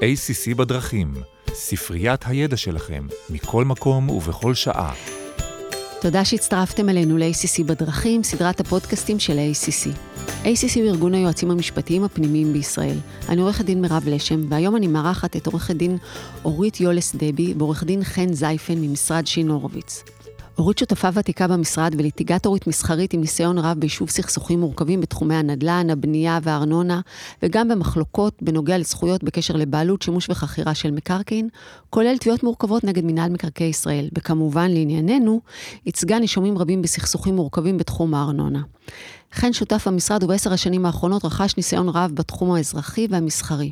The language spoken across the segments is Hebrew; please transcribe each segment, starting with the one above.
ACC בדרכים, ספריית הידע שלכם, מכל מקום ובכל שעה. תודה שהצטרפתם אלינו ל-ACC בדרכים, סדרת הפודקאסטים של ה-ACC. ACC הוא ארגון היועצים המשפטיים הפנימיים בישראל. אני עורכת דין מירב לשם, והיום אני מארחת את עורכת דין אורית יולס דבי ועורך דין חן זייפן ממשרד שין הורוביץ. אורית שותפה ותיקה במשרד וליטיגטורית מסחרית עם ניסיון רב ביישוב סכסוכים מורכבים בתחומי הנדל"ן, הבנייה והארנונה, וגם במחלוקות בנוגע לזכויות בקשר לבעלות, שימוש וחכירה של מקרקעין, כולל תביעות מורכבות נגד מינהל מקרקעי ישראל. וכמובן, לענייננו, ייצגה נישומים רבים בסכסוכים מורכבים בתחום הארנונה. חן שותף המשרד ובעשר השנים האחרונות רכש ניסיון רב בתחום האזרחי והמסחרי.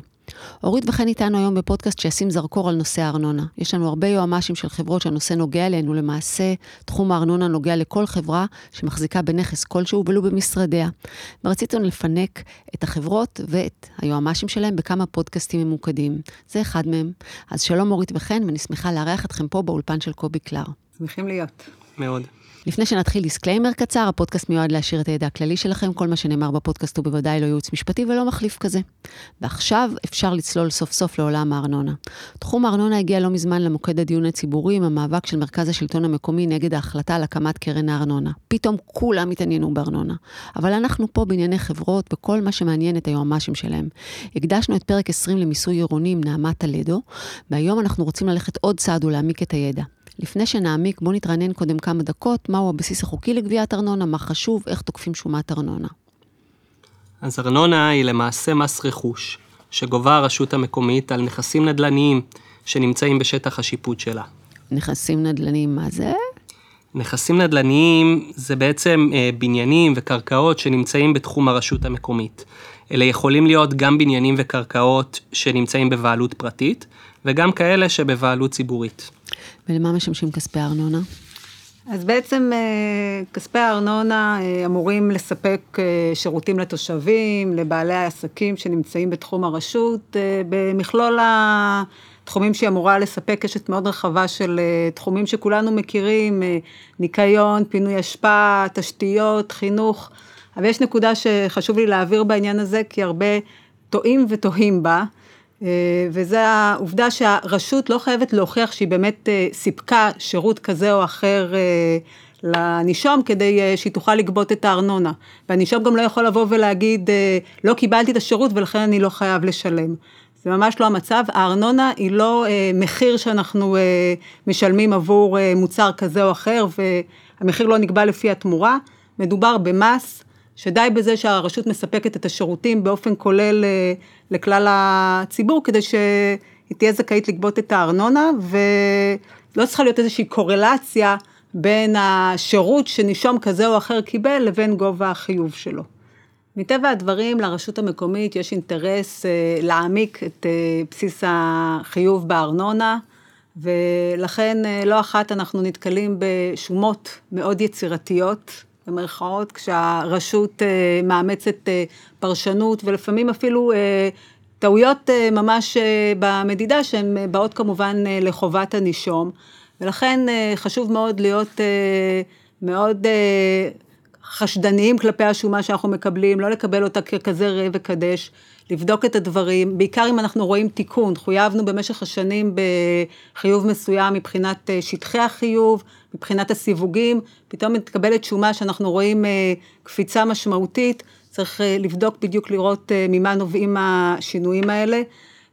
אורית וכן איתנו היום בפודקאסט שישים זרקור על נושא הארנונה. יש לנו הרבה יועמ"שים של חברות שהנושא נוגע אלינו, למעשה תחום הארנונה נוגע לכל חברה שמחזיקה בנכס כלשהו ולו במשרדיה. ורציתם לפנק את החברות ואת היועמ"שים שלהם בכמה פודקאסטים ממוקדים. זה אחד מהם. אז שלום אורית וחן, ואני שמחה לארח אתכם פה באולפן של קובי קלר. שמחים להיות. מאוד. לפני שנתחיל disclaimer קצר, הפודקאסט מיועד להעשיר את הידע הכללי שלכם, כל מה שנאמר בפודקאסט הוא בוודאי לא ייעוץ משפטי ולא מחליף כזה. ועכשיו אפשר לצלול סוף סוף לעולם הארנונה. תחום הארנונה הגיע לא מזמן למוקד הדיון הציבורי עם המאבק של מרכז השלטון המקומי נגד ההחלטה על הקמת קרן הארנונה. פתאום כולם התעניינו בארנונה. אבל אנחנו פה בענייני חברות וכל מה שמעניין את היועמ"שים שלהם. הקדשנו את פרק 20 למיסוי עירוני עם נעמת טלדו, והיום אנחנו רוצים ללכת עוד צעד ולהעמיק את הידע. לפני שנעמיק, בואו נתרענן קודם כמה דקות, מהו הבסיס החוקי לגביית ארנונה, מה חשוב, איך תוקפים שומת ארנונה. אז ארנונה היא למעשה מס רכוש, שגובה הרשות המקומית על נכסים נדל"ניים שנמצאים בשטח השיפוט שלה. נכסים נדל"ניים, מה זה? נכסים נדל"ניים זה בעצם אה, בניינים וקרקעות שנמצאים בתחום הרשות המקומית. אלה יכולים להיות גם בניינים וקרקעות שנמצאים בבעלות פרטית, וגם כאלה שבבעלות ציבורית. ולמה משמשים כספי הארנונה? אז בעצם אה, כספי הארנונה אה, אמורים לספק אה, שירותים לתושבים, לבעלי העסקים שנמצאים בתחום הרשות, במכלול התחומים שהיא אמורה לספק קשת מאוד רחבה של תחומים שכולנו מכירים, ניקיון, פינוי אשפה, תשתיות, חינוך, אבל יש נקודה שחשוב לי להעביר בעניין הזה, כי הרבה טועים ותוהים בה. אה, וזה העובדה שהרשות לא חייבת להוכיח שהיא באמת אה, סיפקה שירות כזה או אחר אה, לנישום כדי שהיא תוכל לגבות את הארנונה. והנישום גם לא יכול לבוא ולהגיד, לא קיבלתי את השירות ולכן אני לא חייב לשלם. זה ממש לא המצב, הארנונה היא לא מחיר שאנחנו משלמים עבור מוצר כזה או אחר והמחיר לא נקבע לפי התמורה, מדובר במס שדי בזה שהרשות מספקת את השירותים באופן כולל אה, לכלל הציבור, כדי שהיא תהיה זכאית לגבות את הארנונה, ולא צריכה להיות איזושהי קורלציה בין השירות שנישום כזה או אחר קיבל לבין גובה החיוב שלו. מטבע הדברים, לרשות המקומית יש אינטרס אה, להעמיק את אה, בסיס החיוב בארנונה, ולכן לא אחת אנחנו נתקלים בשומות מאוד יצירתיות, במרכאות, כשהרשות אה, מאמצת אה, פרשנות ולפעמים אפילו אה, טעויות ממש במדידה שהן באות כמובן לחובת הנישום, ולכן חשוב מאוד להיות מאוד חשדניים כלפי השומה שאנחנו מקבלים, לא לקבל אותה ככזה ראה וקדש, לבדוק את הדברים, בעיקר אם אנחנו רואים תיקון, חויבנו במשך השנים בחיוב מסוים מבחינת שטחי החיוב, מבחינת הסיווגים, פתאום מתקבלת שומה שאנחנו רואים אה, קפיצה משמעותית, צריך אה, לבדוק בדיוק לראות אה, ממה נובעים השינויים האלה,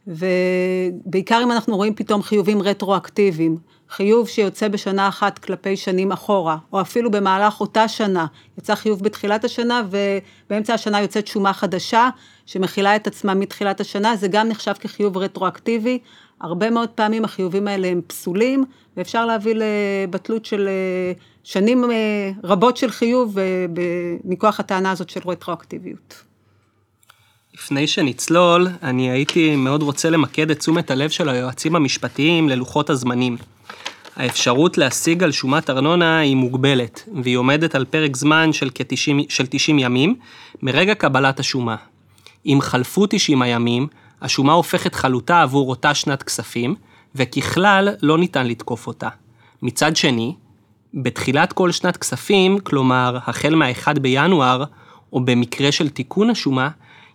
ובעיקר אם אנחנו רואים פתאום חיובים רטרואקטיביים, חיוב שיוצא בשנה אחת כלפי שנים אחורה, או אפילו במהלך אותה שנה, יצא חיוב בתחילת השנה ובאמצע השנה יוצאת שומה חדשה שמכילה את עצמה מתחילת השנה, זה גם נחשב כחיוב רטרואקטיבי, הרבה מאוד פעמים החיובים האלה הם פסולים, ואפשר להביא לבטלות של אה, שנים אה, רבות של חיוב אה, מכוח הטענה הזאת של רטרואקטיביות. לפני שנצלול, אני הייתי מאוד רוצה למקד את תשומת הלב של היועצים המשפטיים ללוחות הזמנים. האפשרות להשיג על שומת ארנונה היא מוגבלת, והיא עומדת על פרק זמן של כ-90 של 90 ימים מרגע קבלת השומה. אם חלפו 90 הימים, השומה הופכת חלוטה עבור אותה שנת כספים, וככלל לא ניתן לתקוף אותה. מצד שני, בתחילת כל שנת כספים, כלומר החל מה-1 בינואר, או במקרה של תיקון השומה,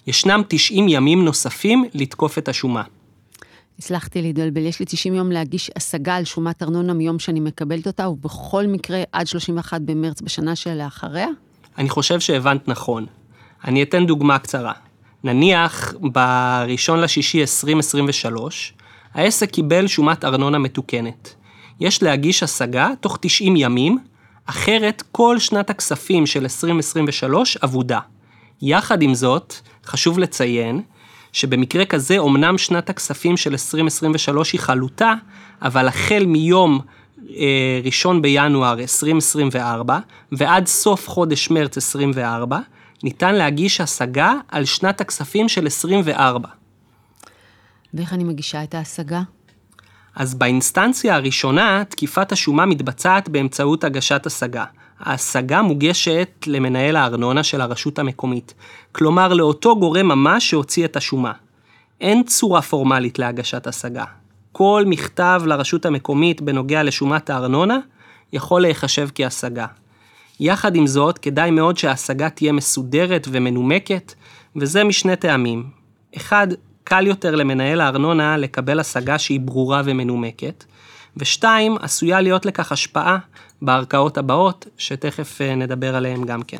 ישנם 90 ימים נוספים לתקוף את השומה. הצלחתי להתבלבל, יש לי 90 יום להגיש השגה על שומת ארנונה מיום שאני מקבלת אותה, ובכל מקרה עד 31 במרץ בשנה שלאחריה? אני חושב שהבנת נכון. אני אתן דוגמה קצרה. נניח בראשון לשישי 2023, העסק קיבל שומת ארנונה מתוקנת. יש להגיש השגה תוך 90 ימים, אחרת כל שנת הכספים של 2023 אבודה. יחד עם זאת, חשוב לציין שבמקרה כזה אומנם שנת הכספים של 2023 היא חלוטה, אבל החל מיום אה, ראשון בינואר 2024 ועד סוף חודש מרץ 24, ניתן להגיש השגה על שנת הכספים של 24. ואיך אני מגישה את ההשגה? אז באינסטנציה הראשונה, תקיפת השומה מתבצעת באמצעות הגשת השגה. ההשגה מוגשת למנהל הארנונה של הרשות המקומית, כלומר לאותו גורם ממש שהוציא את השומה. אין צורה פורמלית להגשת השגה. כל מכתב לרשות המקומית בנוגע לשומת הארנונה יכול להיחשב כהשגה. יחד עם זאת, כדאי מאוד שההשגה תהיה מסודרת ומנומקת, וזה משני טעמים. אחד, קל יותר למנהל הארנונה לקבל השגה שהיא ברורה ומנומקת, ושתיים, עשויה להיות לכך השפעה בערכאות הבאות, שתכף אה, נדבר עליהן גם כן.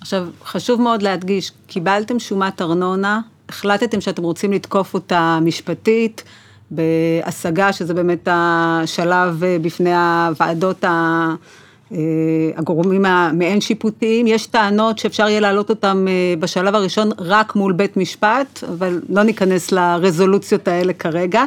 עכשיו, חשוב מאוד להדגיש, קיבלתם שומת ארנונה, החלטתם שאתם רוצים לתקוף אותה משפטית, בהשגה, שזה באמת השלב אה, בפני הוועדות ה... אה, הגורמים המעין שיפוטיים, יש טענות שאפשר יהיה להעלות אותן בשלב הראשון רק מול בית משפט, אבל לא ניכנס לרזולוציות האלה כרגע.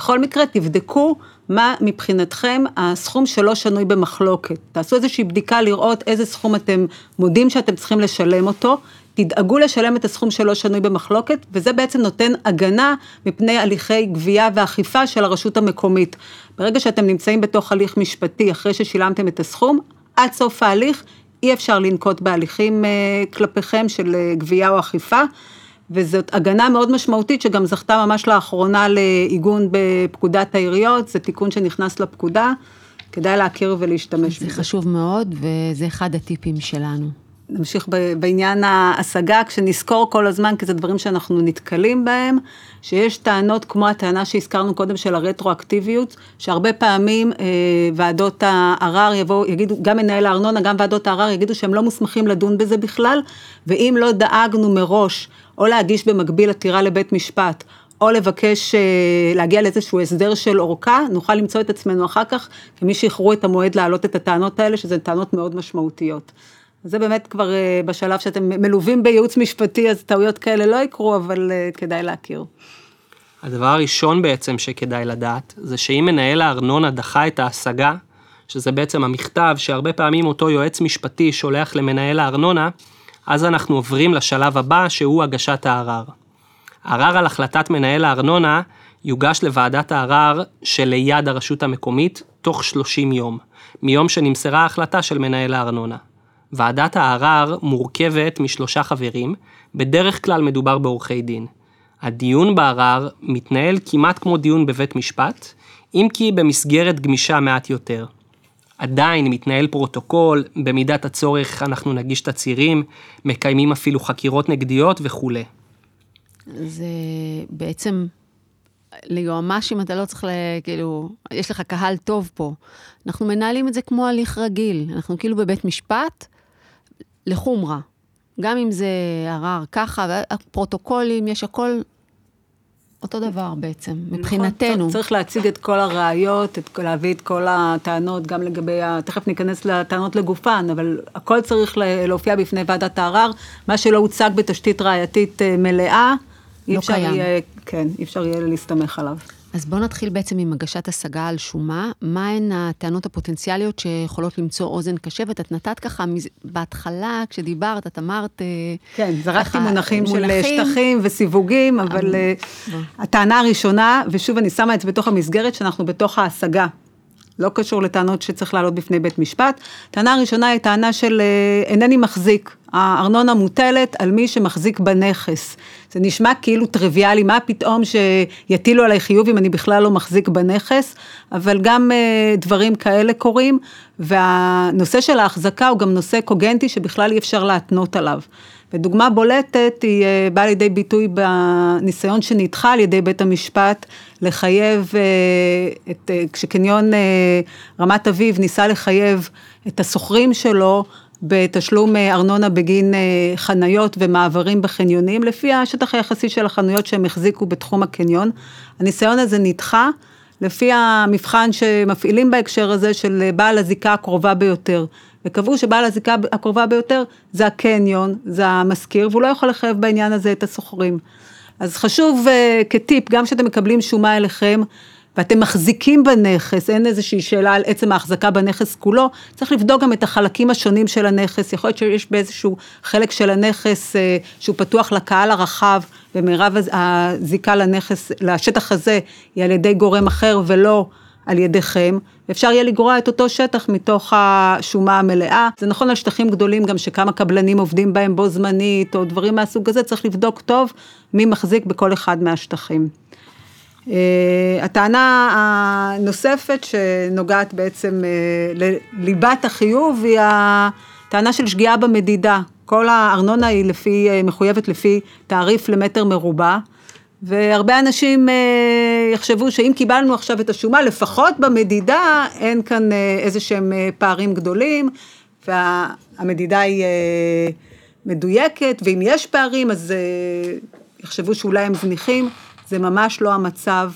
בכל מקרה, תבדקו מה מבחינתכם הסכום שלא שנוי במחלוקת. תעשו איזושהי בדיקה לראות איזה סכום אתם מודים שאתם צריכים לשלם אותו. תדאגו לשלם את הסכום שלא שנוי במחלוקת, וזה בעצם נותן הגנה מפני הליכי גבייה ואכיפה של הרשות המקומית. ברגע שאתם נמצאים בתוך הליך משפטי, אחרי ששילמתם את הסכום, עד סוף ההליך אי אפשר לנקוט בהליכים אה, כלפיכם של אה, גבייה או אכיפה. וזאת הגנה מאוד משמעותית שגם זכתה ממש לאחרונה לעיגון בפקודת העיריות, זה תיקון שנכנס לפקודה, כדאי להכיר ולהשתמש בזה. זה חשוב מאוד וזה אחד הטיפים שלנו. נמשיך בעניין ההשגה, כשנזכור כל הזמן, כי זה דברים שאנחנו נתקלים בהם, שיש טענות כמו הטענה שהזכרנו קודם של הרטרואקטיביות, שהרבה פעמים אה, ועדות הערר יבואו, יגידו, גם מנהל הארנונה, גם ועדות הערר יגידו שהם לא מוסמכים לדון בזה בכלל, ואם לא דאגנו מראש, או להגיש במקביל עתירה לבית משפט, או לבקש אה, להגיע לאיזשהו הסדר של אורכה, נוכל למצוא את עצמנו אחר כך כמי שאיחרו את המועד להעלות את הטענות האלה, שזה טענות מאוד משמעותיות. זה באמת כבר אה, בשלב שאתם מלווים בייעוץ משפטי, אז טעויות כאלה לא יקרו, אבל אה, כדאי להכיר. הדבר הראשון בעצם שכדאי לדעת, זה שאם מנהל הארנונה דחה את ההשגה, שזה בעצם המכתב שהרבה פעמים אותו יועץ משפטי שולח למנהל הארנונה, אז אנחנו עוברים לשלב הבא שהוא הגשת הערר. ערר על החלטת מנהל הארנונה יוגש לוועדת הערר שליד הרשות המקומית תוך 30 יום, מיום שנמסרה ההחלטה של מנהל הארנונה. ועדת הערר מורכבת משלושה חברים, בדרך כלל מדובר בעורכי דין. הדיון בערר מתנהל כמעט כמו דיון בבית משפט, אם כי במסגרת גמישה מעט יותר. עדיין מתנהל פרוטוקול, במידת הצורך אנחנו נגיש תצהירים, מקיימים אפילו חקירות נגדיות וכולי. זה בעצם, ליועמ"שים אתה לא צריך, ל, כאילו, יש לך קהל טוב פה. אנחנו מנהלים את זה כמו הליך רגיל, אנחנו כאילו בבית משפט, לחומרה. גם אם זה ערר ככה, הפרוטוקולים, יש הכל אותו דבר בעצם, מבחינתנו. נכון, צריך להציג את כל הראיות, את, להביא את כל הטענות, גם לגבי, ה, תכף ניכנס לטענות לגופן, אבל הכל צריך להופיע בפני ועדת הערר. מה שלא הוצג בתשתית ראייתית אה, מלאה, לא אי אפשר קיים. יהיה, כן, אי אפשר יהיה להסתמך עליו. אז בואו נתחיל בעצם עם הגשת השגה על שומה. מהן הטענות הפוטנציאליות שיכולות למצוא אוזן קשבת? את נתת ככה, בהתחלה, כשדיברת, את אמרת... אה, כן, זרקתי מונחים, מונחים של שטחים וסיווגים, אבל uh, הטענה הראשונה, ושוב אני שמה את זה בתוך המסגרת, שאנחנו בתוך ההשגה. לא קשור לטענות שצריך לעלות בפני בית משפט. טענה הראשונה היא טענה של אינני מחזיק. הארנונה מוטלת על מי שמחזיק בנכס. זה נשמע כאילו טריוויאלי, מה פתאום שיטילו עליי חיוב אם אני בכלל לא מחזיק בנכס, אבל גם אה, דברים כאלה קורים, והנושא של ההחזקה הוא גם נושא קוגנטי שבכלל אי אפשר להתנות עליו. ודוגמה בולטת היא אה, באה לידי ביטוי בניסיון שנדחה על ידי בית המשפט לחייב, אה, את, כשקניון רמת אביב ניסה לחייב את הסוחרים שלו בתשלום אה, ארנונה בגין אה, חניות ומעברים בחניונים, לפי השטח היחסי של החנויות שהם החזיקו בתחום הקניון. הניסיון הזה נדחה לפי המבחן שמפעילים בהקשר הזה של אה, בעל הזיקה הקרובה ביותר. וקבעו שבעל הזיקה הקרובה ביותר זה הקניון, זה המשכיר, והוא לא יכול לחייב בעניין הזה את הסוחרים. אז חשוב כטיפ, גם כשאתם מקבלים שומה אליכם, ואתם מחזיקים בנכס, אין איזושהי שאלה על עצם ההחזקה בנכס כולו, צריך לבדוק גם את החלקים השונים של הנכס, יכול להיות שיש באיזשהו חלק של הנכס אה, שהוא פתוח לקהל הרחב, ומירב הזיקה לנכס, לשטח הזה, היא על ידי גורם אחר ולא על ידיכם, אפשר יהיה לגרוע את אותו שטח מתוך השומה המלאה. זה נכון על שטחים גדולים גם שכמה קבלנים עובדים בהם בו זמנית, או דברים מהסוג הזה, צריך לבדוק טוב מי מחזיק בכל אחד מהשטחים. אה, הטענה הנוספת שנוגעת בעצם אה, לליבת החיוב היא הטענה של שגיאה במדידה. כל הארנונה היא לפי, אה, מחויבת לפי תעריף למטר מרובע, והרבה אנשים יחשבו שאם קיבלנו עכשיו את השומה, לפחות במדידה אין כאן איזה שהם פערים גדולים, והמדידה היא מדויקת, ואם יש פערים אז יחשבו שאולי הם זניחים. זה ממש לא המצב.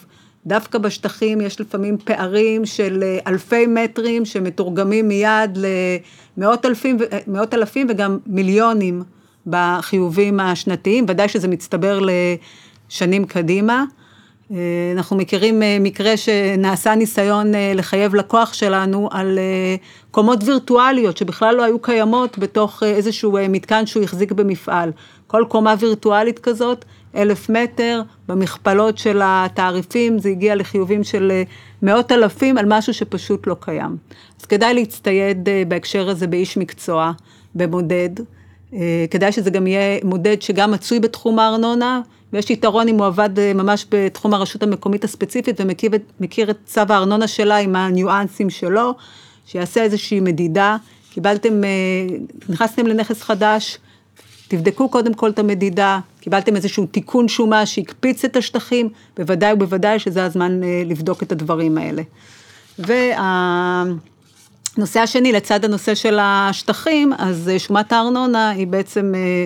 דווקא בשטחים יש לפעמים פערים של אה, אלפי מטרים שמתורגמים מיד למאות אלפים, מאות אלפים וגם מיליונים בחיובים השנתיים, ודאי שזה מצטבר לשנים קדימה. אה, אנחנו מכירים אה, מקרה שנעשה ניסיון לחייב לקוח שלנו על קומות וירטואליות שבכלל לא היו קיימות בתוך איזשהו מתקן שהוא החזיק במפעל. כל קומה וירטואלית כזאת אלף מטר, במכפלות של התעריפים זה הגיע לחיובים של אה, מאות אלפים על משהו שפשוט לא קיים. אז כדאי להצטייד אה, בהקשר הזה באיש מקצוע, במודד. אה, כדאי שזה גם יהיה מודד שגם מצוי בתחום הארנונה, ויש יתרון אם הוא עבד ממש בתחום הרשות המקומית הספציפית ומכיר את צו הארנונה שלה עם הניואנסים שלו, שיעשה איזושהי מדידה. קיבלתם, נכנסתם לנכס חדש, תבדקו קודם כל את המדידה, קיבלתם איזשהו תיקון שומה שהקפיץ את השטחים, בוודאי ובוודאי שזה הזמן אה, לבדוק את הדברים האלה. והנושא השני, לצד הנושא של השטחים, אז אה, שומת הארנונה היא בעצם אה,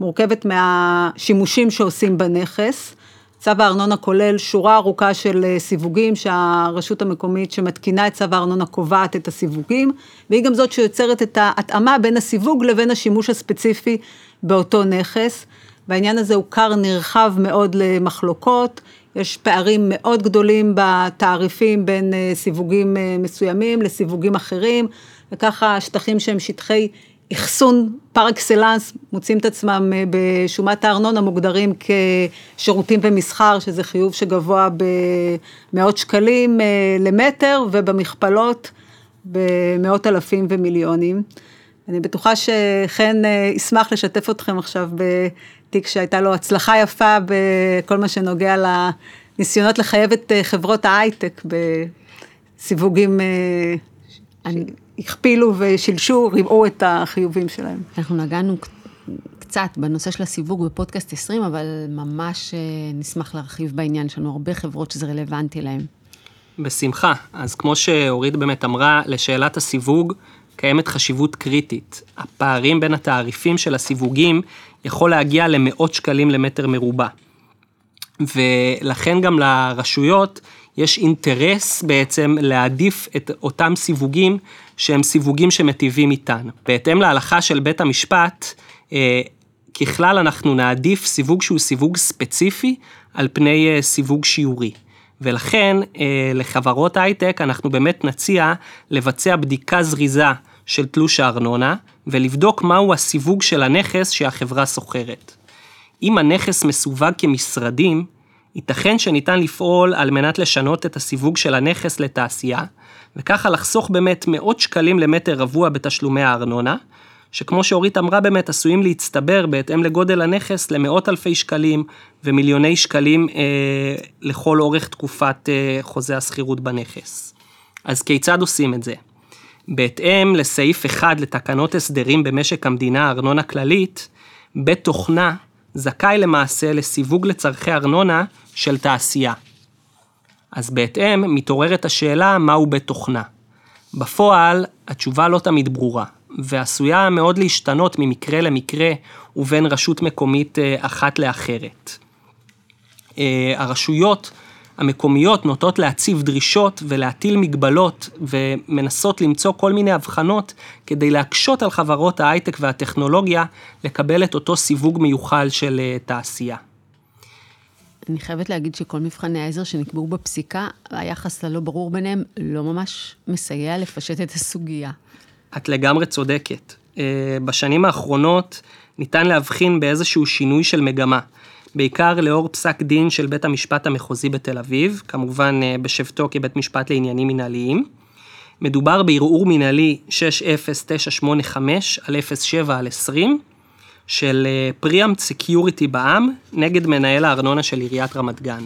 מורכבת מהשימושים שעושים בנכס. צו הארנונה כולל שורה ארוכה של סיווגים שהרשות המקומית שמתקינה את צו הארנונה קובעת את הסיווגים, והיא גם זאת שיוצרת את ההתאמה בין הסיווג לבין השימוש הספציפי באותו נכס. והעניין הזה הוא כר נרחב מאוד למחלוקות, יש פערים מאוד גדולים בתעריפים בין אה, סיווגים אה, מסוימים לסיווגים אחרים, וככה שטחים שהם שטחי אחסון פר אקסלנס מוצאים את עצמם אה, בשומת הארנונה מוגדרים כשירותים ומסחר, שזה חיוב שגבוה במאות שקלים למטר, ובמכפלות במאות אלפים ומיליונים. אני בטוחה שחן ישמח לשתף אתכם עכשיו תיק שהייתה לו הצלחה יפה בכל מה שנוגע לניסיונות לחייב את אה, חברות ההייטק בסיווגים אה, שהכפילו ושילשו, ריבעו את החיובים שלהם. אנחנו נגענו קצת בנושא של הסיווג בפודקאסט 20, אבל ממש אה, נשמח להרחיב בעניין, יש לנו הרבה חברות שזה רלוונטי להן. בשמחה. אז כמו שאורית באמת אמרה, לשאלת הסיווג, קיימת חשיבות קריטית. הפערים בין התעריפים של הסיווגים יכול להגיע למאות שקלים למטר מרובע. ולכן גם לרשויות יש אינטרס בעצם להעדיף את אותם סיווגים שהם סיווגים שמטיבים איתן. בהתאם להלכה של בית המשפט, אה, ככלל אנחנו נעדיף סיווג שהוא סיווג ספציפי על פני אה, סיווג שיעורי. ולכן אה, לחברות הייטק אנחנו באמת נציע לבצע בדיקה זריזה של תלוש הארנונה, ולבדוק מהו הסיווג של הנכס שהחברה שוכרת. אם הנכס מסווג כמשרדים, ייתכן שניתן לפעול על מנת לשנות את הסיווג של הנכס לתעשייה, וככה לחסוך באמת מאות שקלים למטר רבוע בתשלומי הארנונה, שכמו שאורית אמרה באמת, עשויים להצטבר בהתאם לגודל הנכס למאות אלפי שקלים ומיליוני שקלים אה, לכל אורך תקופת אה, חוזה השכירות בנכס. אז כיצד עושים את זה? בהתאם לסעיף 1 לתקנות הסדרים במשק המדינה ארנונה כללית, בית תוכנה זכאי למעשה לסיווג לצורכי ארנונה של תעשייה. אז בהתאם מתעוררת השאלה מהו בית תוכנה. בפועל, התשובה לא תמיד ברורה, ועשויה מאוד להשתנות ממקרה למקרה ובין רשות מקומית אה, אחת לאחרת. אה, הרשויות המקומיות נוטות להציב דרישות ולהטיל מגבלות ומנסות למצוא כל מיני הבחנות כדי להקשות על חברות ההייטק והטכנולוגיה לקבל את אותו סיווג מיוחל של אה, תעשייה. אני חייבת להגיד שכל מבחני העזר שנקבעו בפסיקה, היחס הלא ברור ביניהם לא ממש מסייע לפשט את הסוגיה. את לגמרי צודקת. אה, בשנים האחרונות ניתן להבחין באיזשהו שינוי של מגמה. בעיקר לאור פסק דין של בית המשפט המחוזי בתל אביב, כמובן אה, בשבתו כבית משפט לעניינים מנהליים. מדובר בערעור מנהלי 60985 על 07 על 20 של פריאמפט אה, סקיוריטי בע"מ נגד מנהל הארנונה של עיריית רמת גן.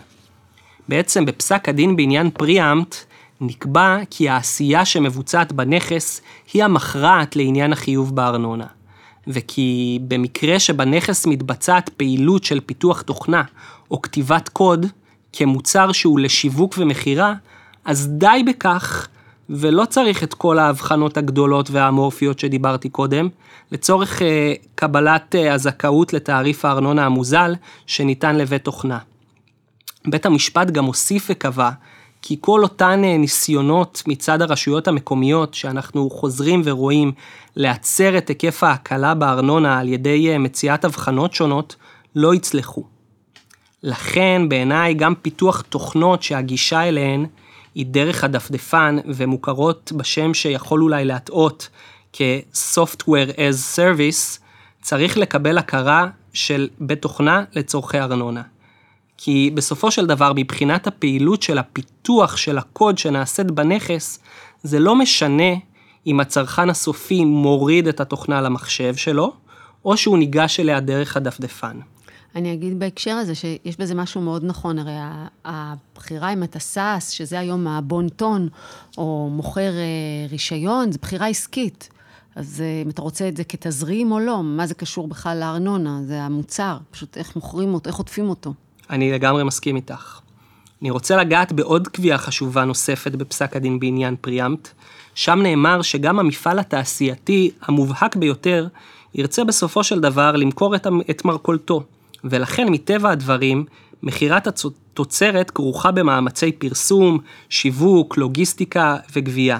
בעצם בפסק הדין בעניין פריאמפט נקבע כי העשייה שמבוצעת בנכס היא המכרעת לעניין החיוב בארנונה. וכי במקרה שבנכס מתבצעת פעילות של פיתוח תוכנה או כתיבת קוד כמוצר שהוא לשיווק ומכירה, אז די בכך, ולא צריך את כל ההבחנות הגדולות והאמורפיות שדיברתי קודם, לצורך uh, קבלת uh, הזכאות לתעריף הארנונה המוזל שניתן לבית תוכנה. בית המשפט גם הוסיף וקבע כי כל אותן אה, ניסיונות מצד הרשויות המקומיות שאנחנו חוזרים ורואים להצר את היקף ההקלה בארנונה על ידי אה, מציאת הבחנות שונות, לא יצלחו. לכן בעיניי גם פיתוח תוכנות שהגישה אליהן היא דרך הדפדפן ומוכרות בשם שיכול אולי להטעות כ-Software as Service, צריך לקבל הכרה של בית תוכנה לצורכי ארנונה. כי בסופו של דבר, מבחינת הפעילות של הפיתוח של הקוד שנעשית בנכס, זה לא משנה אם הצרכן הסופי מוריד את התוכנה למחשב שלו, או שהוא ניגש אליה דרך הדפדפן. אני אגיד בהקשר הזה שיש בזה משהו מאוד נכון, הרי הבחירה אם אתה שש, שזה היום הבון טון, או מוכר אה, רישיון, זו בחירה עסקית. אז אה, אם אתה רוצה את זה כתזרים או לא, מה זה קשור בכלל לארנונה? זה המוצר, פשוט איך מוכרים אותו, איך עוטפים אותו. אני לגמרי מסכים איתך. אני רוצה לגעת בעוד קביעה חשובה נוספת בפסק הדין בעניין פריאמפט, שם נאמר שגם המפעל התעשייתי המובהק ביותר ירצה בסופו של דבר למכור את, את מרכולתו, ולכן מטבע הדברים, מכירת התוצרת כרוכה במאמצי פרסום, שיווק, לוגיסטיקה וגבייה.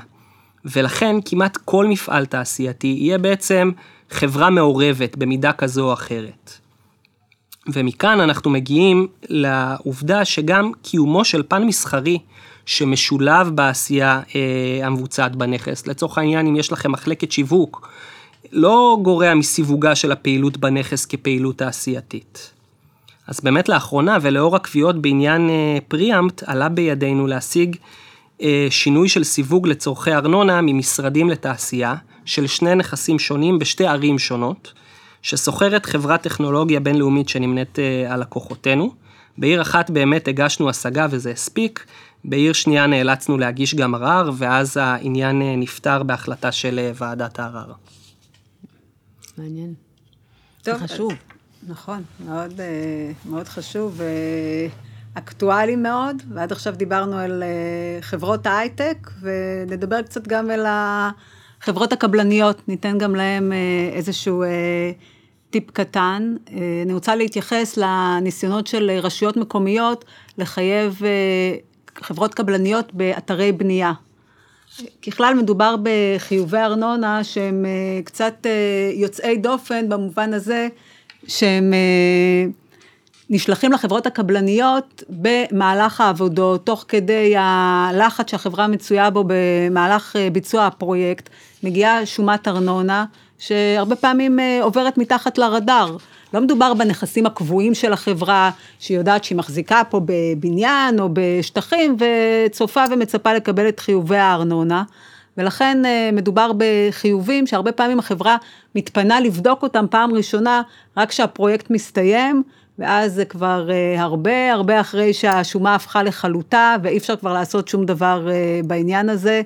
ולכן כמעט כל מפעל תעשייתי יהיה בעצם חברה מעורבת במידה כזו או אחרת. ומכאן אנחנו מגיעים לעובדה שגם קיומו של פן מסחרי שמשולב בעשייה אה, המבוצעת בנכס, לצורך העניין אם יש לכם מחלקת שיווק, לא גורע מסיווגה של הפעילות בנכס כפעילות תעשייתית. אז באמת לאחרונה ולאור הקביעות בעניין אה, פריאמפט עלה בידינו להשיג אה, שינוי של סיווג לצורכי ארנונה ממשרדים לתעשייה של שני נכסים שונים בשתי ערים שונות. שסוחרת חברת טכנולוגיה בינלאומית שנמנית אה, על לקוחותינו. בעיר אחת באמת הגשנו השגה וזה הספיק, בעיר שנייה נאלצנו להגיש גם ערר, ואז העניין אה, נפתר בהחלטה של אה, ועדת הערר. מעניין. טוב, זה חשוב. נכון, מאוד, מאוד חשוב ואקטואלי מאוד, ועד עכשיו דיברנו על חברות ההייטק, ונדבר קצת גם על החברות הקבלניות, ניתן גם להם איזשהו טיפ קטן, אה, אני רוצה להתייחס לניסיונות של רשויות מקומיות לחייב אה, חברות קבלניות באתרי בנייה. ככלל מדובר בחיובי ארנונה שהם אה, קצת יוצאי דופן במובן הזה שהם נשלחים לחברות הקבלניות במהלך העבודות, תוך כדי הלחץ שהחברה מצויה בו במהלך ביצוע הפרויקט, מגיעה שומת ארנונה. שהרבה פעמים אה, עוברת מתחת לרדאר. לא מדובר בנכסים הקבועים של החברה, שהיא יודעת שהיא מחזיקה פה בבניין או בשטחים, וצופה ומצפה לקבל את חיובי הארנונה. ולכן מדובר בחיובים שהרבה פעמים החברה מתפנה לבדוק אותם פעם ראשונה רק כשהפרויקט מסתיים, ואז זה כבר הרבה הרבה אחרי שהשומה הפכה לחלוטה ואי אפשר כבר לעשות שום דבר בעניין הזה.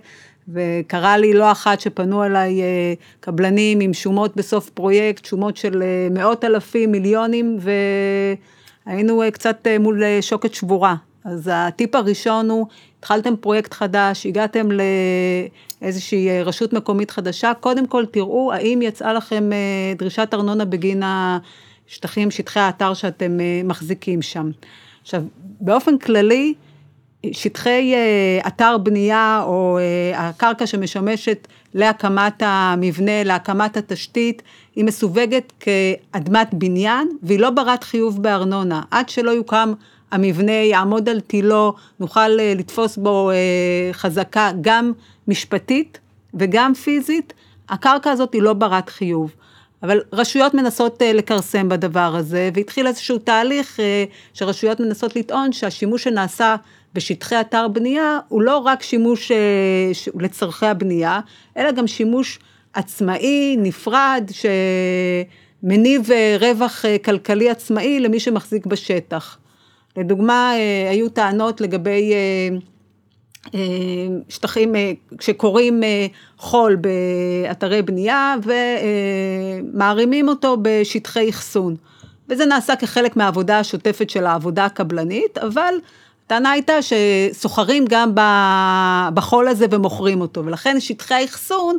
וקרה לי לא אחת שפנו אליי קבלנים עם שומות בסוף פרויקט, שומות של מאות אלפים, מיליונים, והיינו קצת מול שוקת שבורה. אז הטיפ הראשון הוא, התחלתם פרויקט חדש, הגעתם לאיזושהי רשות מקומית חדשה, קודם כל תראו האם יצאה לכם דרישת ארנונה בגין השטחים, שטחי האתר שאתם מחזיקים שם. עכשיו, באופן כללי, שטחי אתר בנייה או הקרקע שמשמשת להקמת המבנה, להקמת התשתית, היא מסווגת כאדמת בניין והיא לא ברת חיוב בארנונה. עד שלא יוקם המבנה, יעמוד על תילו, נוכל לתפוס בו חזקה גם משפטית וגם פיזית, הקרקע הזאת היא לא ברת חיוב. אבל רשויות מנסות לכרסם בדבר הזה, והתחיל איזשהו תהליך שרשויות מנסות לטעון שהשימוש שנעשה בשטחי אתר בנייה הוא לא רק שימוש לצורכי הבנייה, אלא גם שימוש עצמאי, נפרד, שמניב רווח כלכלי עצמאי למי שמחזיק בשטח. לדוגמה, היו טענות לגבי שטחים, כשקוראים חול באתרי בנייה ומערימים אותו בשטחי אחסון. וזה נעשה כחלק מהעבודה השוטפת של העבודה הקבלנית, אבל הטענה הייתה שסוחרים גם בחול הזה ומוכרים אותו, ולכן שטחי האחסון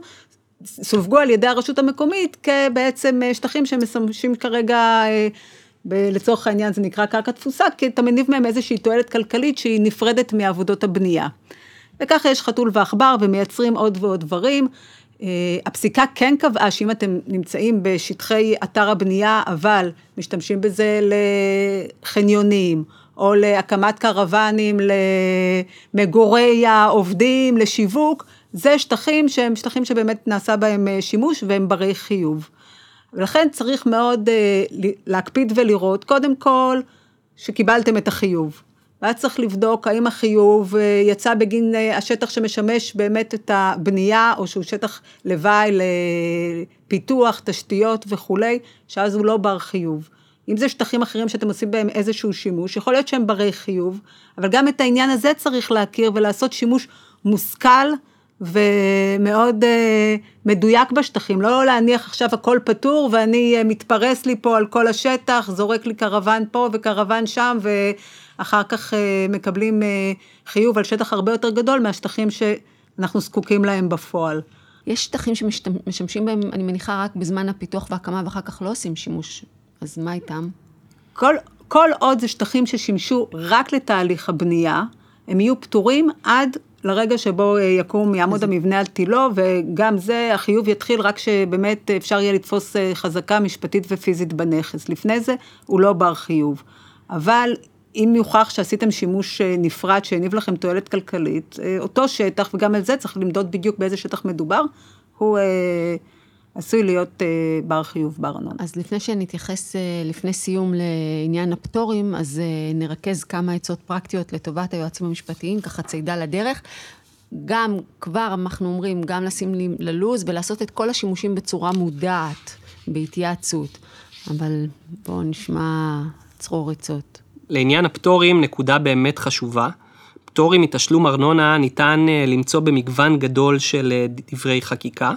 סווגו על ידי הרשות המקומית כבעצם שטחים שמשמשים כרגע, לצורך העניין זה נקרא קרקע תפוסה, כי אתה מניב מהם איזושהי תועלת כלכלית שהיא נפרדת מעבודות הבנייה. וככה יש חתול ועכבר ומייצרים עוד ועוד דברים. הפסיקה כן קבעה שאם אתם נמצאים בשטחי אתר הבנייה, אבל משתמשים בזה לחניונים, או להקמת קרוונים, למגורי העובדים, לשיווק, זה שטחים שהם שטחים שבאמת נעשה בהם שימוש והם ברי חיוב. ולכן צריך מאוד להקפיד ולראות, קודם כל, שקיבלתם את החיוב. ואז צריך לבדוק האם החיוב יצא בגין השטח שמשמש באמת את הבנייה, או שהוא שטח לוואי לפיתוח, תשתיות וכולי, שאז הוא לא בר חיוב. אם זה שטחים אחרים שאתם עושים בהם איזשהו שימוש, יכול להיות שהם ברי חיוב, אבל גם את העניין הזה צריך להכיר ולעשות שימוש מושכל ומאוד מדויק בשטחים, לא להניח עכשיו הכל פתור ואני מתפרס לי פה על כל השטח, זורק לי קרוון פה וקרוון שם ואחר כך מקבלים חיוב על שטח הרבה יותר גדול מהשטחים שאנחנו זקוקים להם בפועל. יש שטחים שמשמשים בהם, אני מניחה, רק בזמן הפיתוח והקמה ואחר כך לא עושים שימוש, אז מה איתם? כל, כל עוד זה שטחים ששימשו רק לתהליך הבנייה, הם יהיו פטורים עד לרגע שבו יקום, יעמוד המבנה על תילו, וגם זה, החיוב יתחיל רק שבאמת אפשר יהיה לתפוס חזקה משפטית ופיזית בנכס. לפני זה הוא לא בר חיוב. אבל אם יוכח שעשיתם שימוש נפרד שהניב לכם תועלת כלכלית, אותו שטח, וגם על זה צריך למדוד בדיוק באיזה שטח מדובר, הוא עשוי להיות בר חיוב בארנונה. אז לפני שנתייחס, לפני סיום לעניין הפטורים, אז נרכז כמה עצות פרקטיות לטובת היועצים המשפטיים, ככה צידה לדרך. גם כבר אנחנו אומרים, גם לשים ללוז ולעשות את כל השימושים בצורה מודעת, בהתייעצות. אבל בואו נשמע צרור עצות. לעניין הפטורים, נקודה באמת חשובה. פטורים מתשלום ארנונה ניתן למצוא במגוון גדול של דברי חקיקה.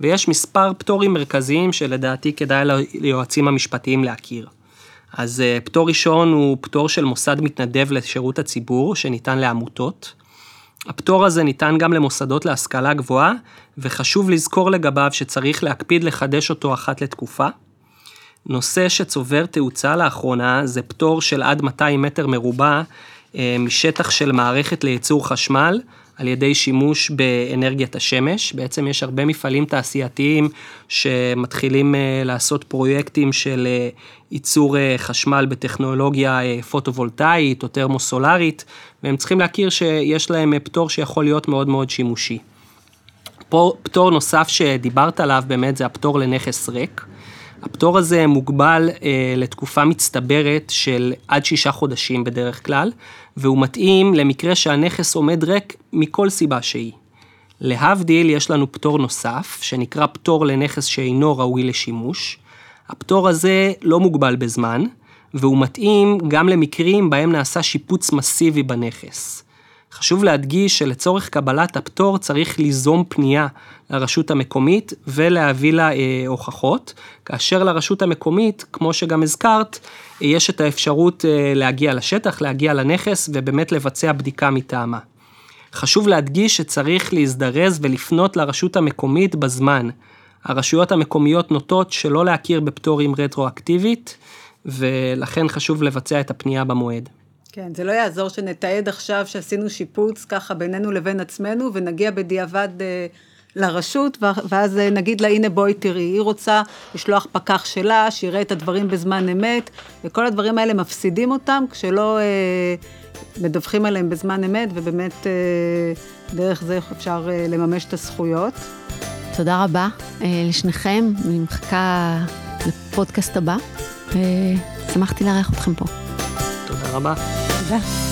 ויש מספר פטורים מרכזיים שלדעתי כדאי ליועצים המשפטיים להכיר. אז פטור ראשון הוא פטור של מוסד מתנדב לשירות הציבור שניתן לעמותות. הפטור הזה ניתן גם למוסדות להשכלה גבוהה, וחשוב לזכור לגביו שצריך להקפיד לחדש אותו אחת לתקופה. נושא שצובר תאוצה לאחרונה זה פטור של עד 200 מטר מרובע משטח של מערכת לייצור חשמל, על ידי שימוש באנרגיית השמש. בעצם יש הרבה מפעלים תעשייתיים שמתחילים לעשות פרויקטים של ייצור חשמל בטכנולוגיה פוטו-וולטאית או טרמו-סולארית, והם צריכים להכיר שיש להם פטור שיכול להיות מאוד מאוד שימושי. פטור נוסף שדיברת עליו באמת זה הפטור לנכס ריק. הפטור הזה מוגבל אה, לתקופה מצטברת של עד שישה חודשים בדרך כלל, והוא מתאים למקרה שהנכס עומד ריק מכל סיבה שהיא. להבדיל, יש לנו פטור נוסף, שנקרא פטור לנכס שאינו ראוי לשימוש. הפטור הזה לא מוגבל בזמן, והוא מתאים גם למקרים בהם נעשה שיפוץ מסיבי בנכס. חשוב להדגיש שלצורך קבלת הפטור צריך ליזום פנייה לרשות המקומית ולהביא לה אה, הוכחות, כאשר לרשות המקומית, כמו שגם הזכרת, יש את האפשרות אה, להגיע לשטח, להגיע לנכס ובאמת לבצע בדיקה מטעמה. חשוב להדגיש שצריך להזדרז ולפנות לרשות המקומית בזמן. הרשויות המקומיות נוטות שלא להכיר בפטורים רטרואקטיבית, ולכן חשוב לבצע את הפנייה במועד. כן, זה לא יעזור שנתעד עכשיו שעשינו שיפוץ ככה בינינו לבין עצמנו, ונגיע בדיעבד אה, לרשות, ואז אה, נגיד לה, הנה בואי תראי, היא רוצה לשלוח פקח שלה, שיראה את הדברים בזמן אמת, וכל הדברים האלה מפסידים אותם כשלא אה, מדווחים עליהם בזמן אמת, ובאמת אה, דרך זה אפשר אה, לממש את הזכויות. תודה רבה אה, לשניכם, אני מחכה לפודקאסט הבא, ושמחתי לארח אתכם פה. תודה רבה. תודה.